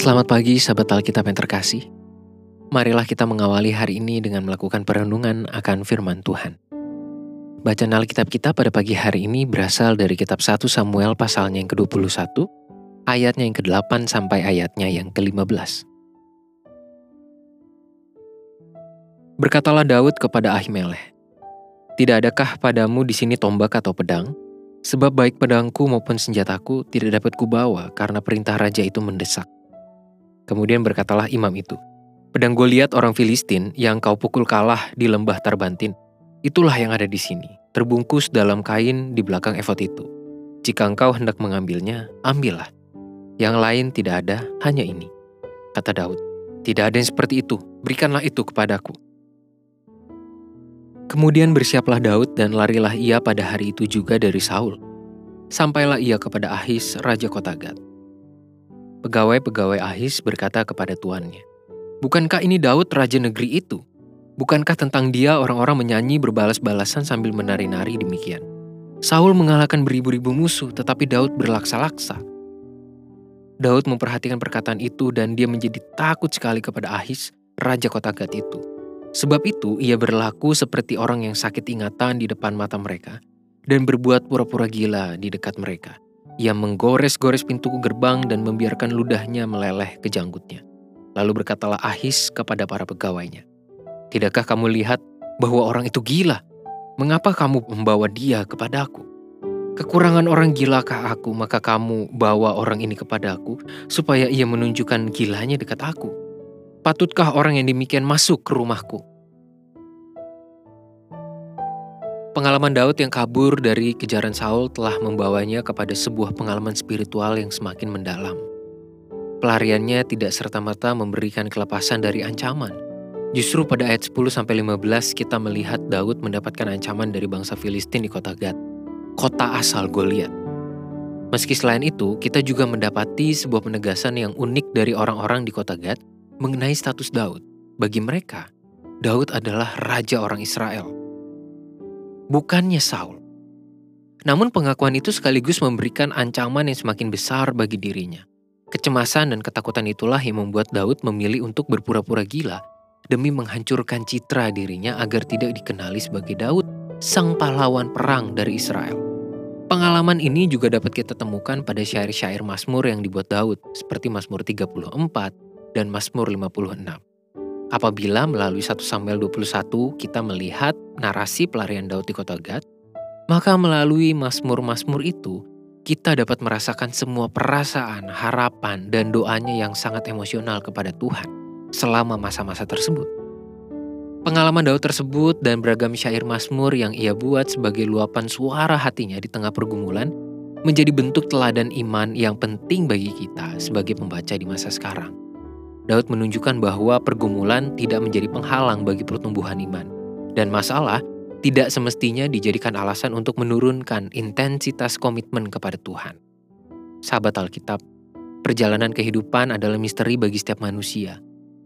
Selamat pagi sahabat Alkitab yang terkasih. Marilah kita mengawali hari ini dengan melakukan perenungan akan firman Tuhan. Bacaan Alkitab kita pada pagi hari ini berasal dari kitab 1 Samuel pasalnya yang ke-21, ayatnya yang ke-8 sampai ayatnya yang ke-15. Berkatalah Daud kepada Ahimelech, Tidak adakah padamu di sini tombak atau pedang? Sebab baik pedangku maupun senjataku tidak dapat kubawa karena perintah raja itu mendesak. Kemudian berkatalah imam itu, Pedang Goliat orang Filistin yang kau pukul kalah di lembah Tarbantin, itulah yang ada di sini, terbungkus dalam kain di belakang efod itu. Jika engkau hendak mengambilnya, ambillah. Yang lain tidak ada, hanya ini. Kata Daud, tidak ada yang seperti itu, berikanlah itu kepadaku. Kemudian bersiaplah Daud dan larilah ia pada hari itu juga dari Saul. Sampailah ia kepada Ahis, Raja Kota Gad. Pegawai-pegawai Ahis berkata kepada tuannya, Bukankah ini Daud Raja negeri itu? Bukankah tentang dia orang-orang menyanyi berbalas-balasan sambil menari-nari demikian? Saul mengalahkan beribu-ribu musuh, tetapi Daud berlaksa-laksa. Daud memperhatikan perkataan itu dan dia menjadi takut sekali kepada Ahis, Raja Kota Gad itu. Sebab itu ia berlaku seperti orang yang sakit ingatan di depan mata mereka dan berbuat pura-pura gila di dekat mereka. Ia menggores-gores pintu gerbang dan membiarkan ludahnya meleleh ke janggutnya. Lalu berkatalah Ahis kepada para pegawainya, Tidakkah kamu lihat bahwa orang itu gila? Mengapa kamu membawa dia kepadaku? Kekurangan orang gilakah aku, maka kamu bawa orang ini kepadaku, supaya ia menunjukkan gilanya dekat aku?' Patutkah orang yang demikian masuk ke rumahku? Pengalaman Daud yang kabur dari kejaran Saul telah membawanya kepada sebuah pengalaman spiritual yang semakin mendalam. Pelariannya tidak serta-merta memberikan kelepasan dari ancaman. Justru pada ayat 10-15 kita melihat Daud mendapatkan ancaman dari bangsa Filistin di kota Gad, kota asal Goliat. Meski selain itu, kita juga mendapati sebuah penegasan yang unik dari orang-orang di kota Gad mengenai status Daud. Bagi mereka, Daud adalah raja orang Israel, bukannya Saul. Namun pengakuan itu sekaligus memberikan ancaman yang semakin besar bagi dirinya. Kecemasan dan ketakutan itulah yang membuat Daud memilih untuk berpura-pura gila demi menghancurkan citra dirinya agar tidak dikenali sebagai Daud, sang pahlawan perang dari Israel. Pengalaman ini juga dapat kita temukan pada syair-syair Mazmur yang dibuat Daud, seperti Mazmur 34, dan Mazmur 56. Apabila melalui 1 Samuel 21 kita melihat narasi pelarian Daud di kota Gad, maka melalui Mazmur-Mazmur itu kita dapat merasakan semua perasaan, harapan, dan doanya yang sangat emosional kepada Tuhan selama masa-masa tersebut. Pengalaman Daud tersebut dan beragam syair Mazmur yang ia buat sebagai luapan suara hatinya di tengah pergumulan menjadi bentuk teladan iman yang penting bagi kita sebagai pembaca di masa sekarang. Daud menunjukkan bahwa pergumulan tidak menjadi penghalang bagi pertumbuhan iman, dan masalah tidak semestinya dijadikan alasan untuk menurunkan intensitas komitmen kepada Tuhan. Sahabat Alkitab, perjalanan kehidupan adalah misteri bagi setiap manusia.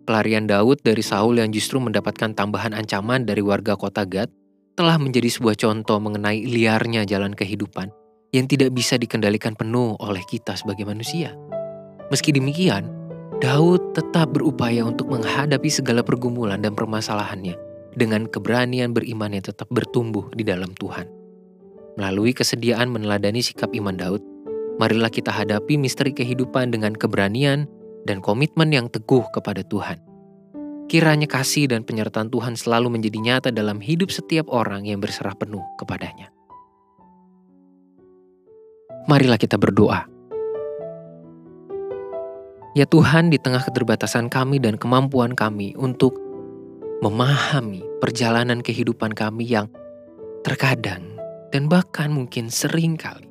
Pelarian Daud dari Saul yang justru mendapatkan tambahan ancaman dari warga kota Gad telah menjadi sebuah contoh mengenai liarnya jalan kehidupan yang tidak bisa dikendalikan penuh oleh kita sebagai manusia. Meski demikian, Daud tetap berupaya untuk menghadapi segala pergumulan dan permasalahannya dengan keberanian beriman yang tetap bertumbuh di dalam Tuhan. Melalui kesediaan meneladani sikap iman Daud, marilah kita hadapi misteri kehidupan dengan keberanian dan komitmen yang teguh kepada Tuhan. Kiranya kasih dan penyertaan Tuhan selalu menjadi nyata dalam hidup setiap orang yang berserah penuh kepadanya. Marilah kita berdoa. Ya Tuhan, di tengah keterbatasan kami dan kemampuan kami untuk memahami perjalanan kehidupan kami yang terkadang dan bahkan mungkin sering kali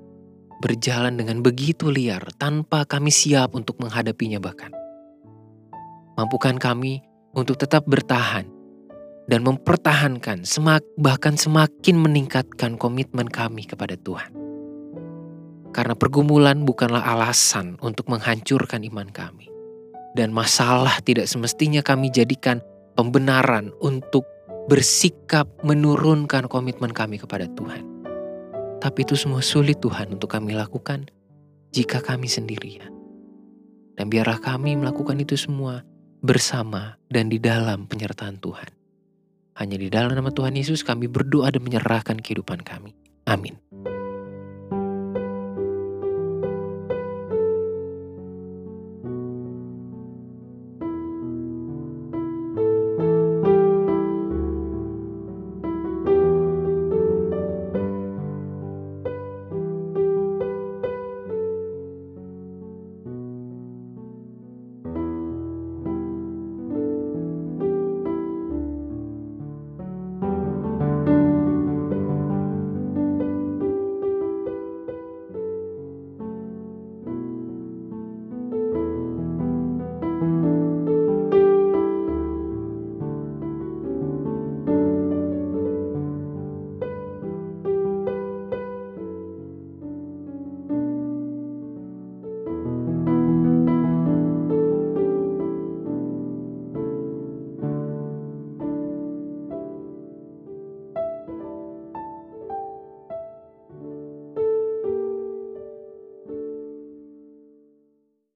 berjalan dengan begitu liar tanpa kami siap untuk menghadapinya bahkan. Mampukan kami untuk tetap bertahan dan mempertahankan semak, bahkan semakin meningkatkan komitmen kami kepada Tuhan. Karena pergumulan bukanlah alasan untuk menghancurkan iman kami. Dan masalah tidak semestinya kami jadikan pembenaran untuk bersikap menurunkan komitmen kami kepada Tuhan. Tapi itu semua sulit Tuhan untuk kami lakukan jika kami sendirian. Dan biarlah kami melakukan itu semua bersama dan di dalam penyertaan Tuhan. Hanya di dalam nama Tuhan Yesus kami berdoa dan menyerahkan kehidupan kami. Amin.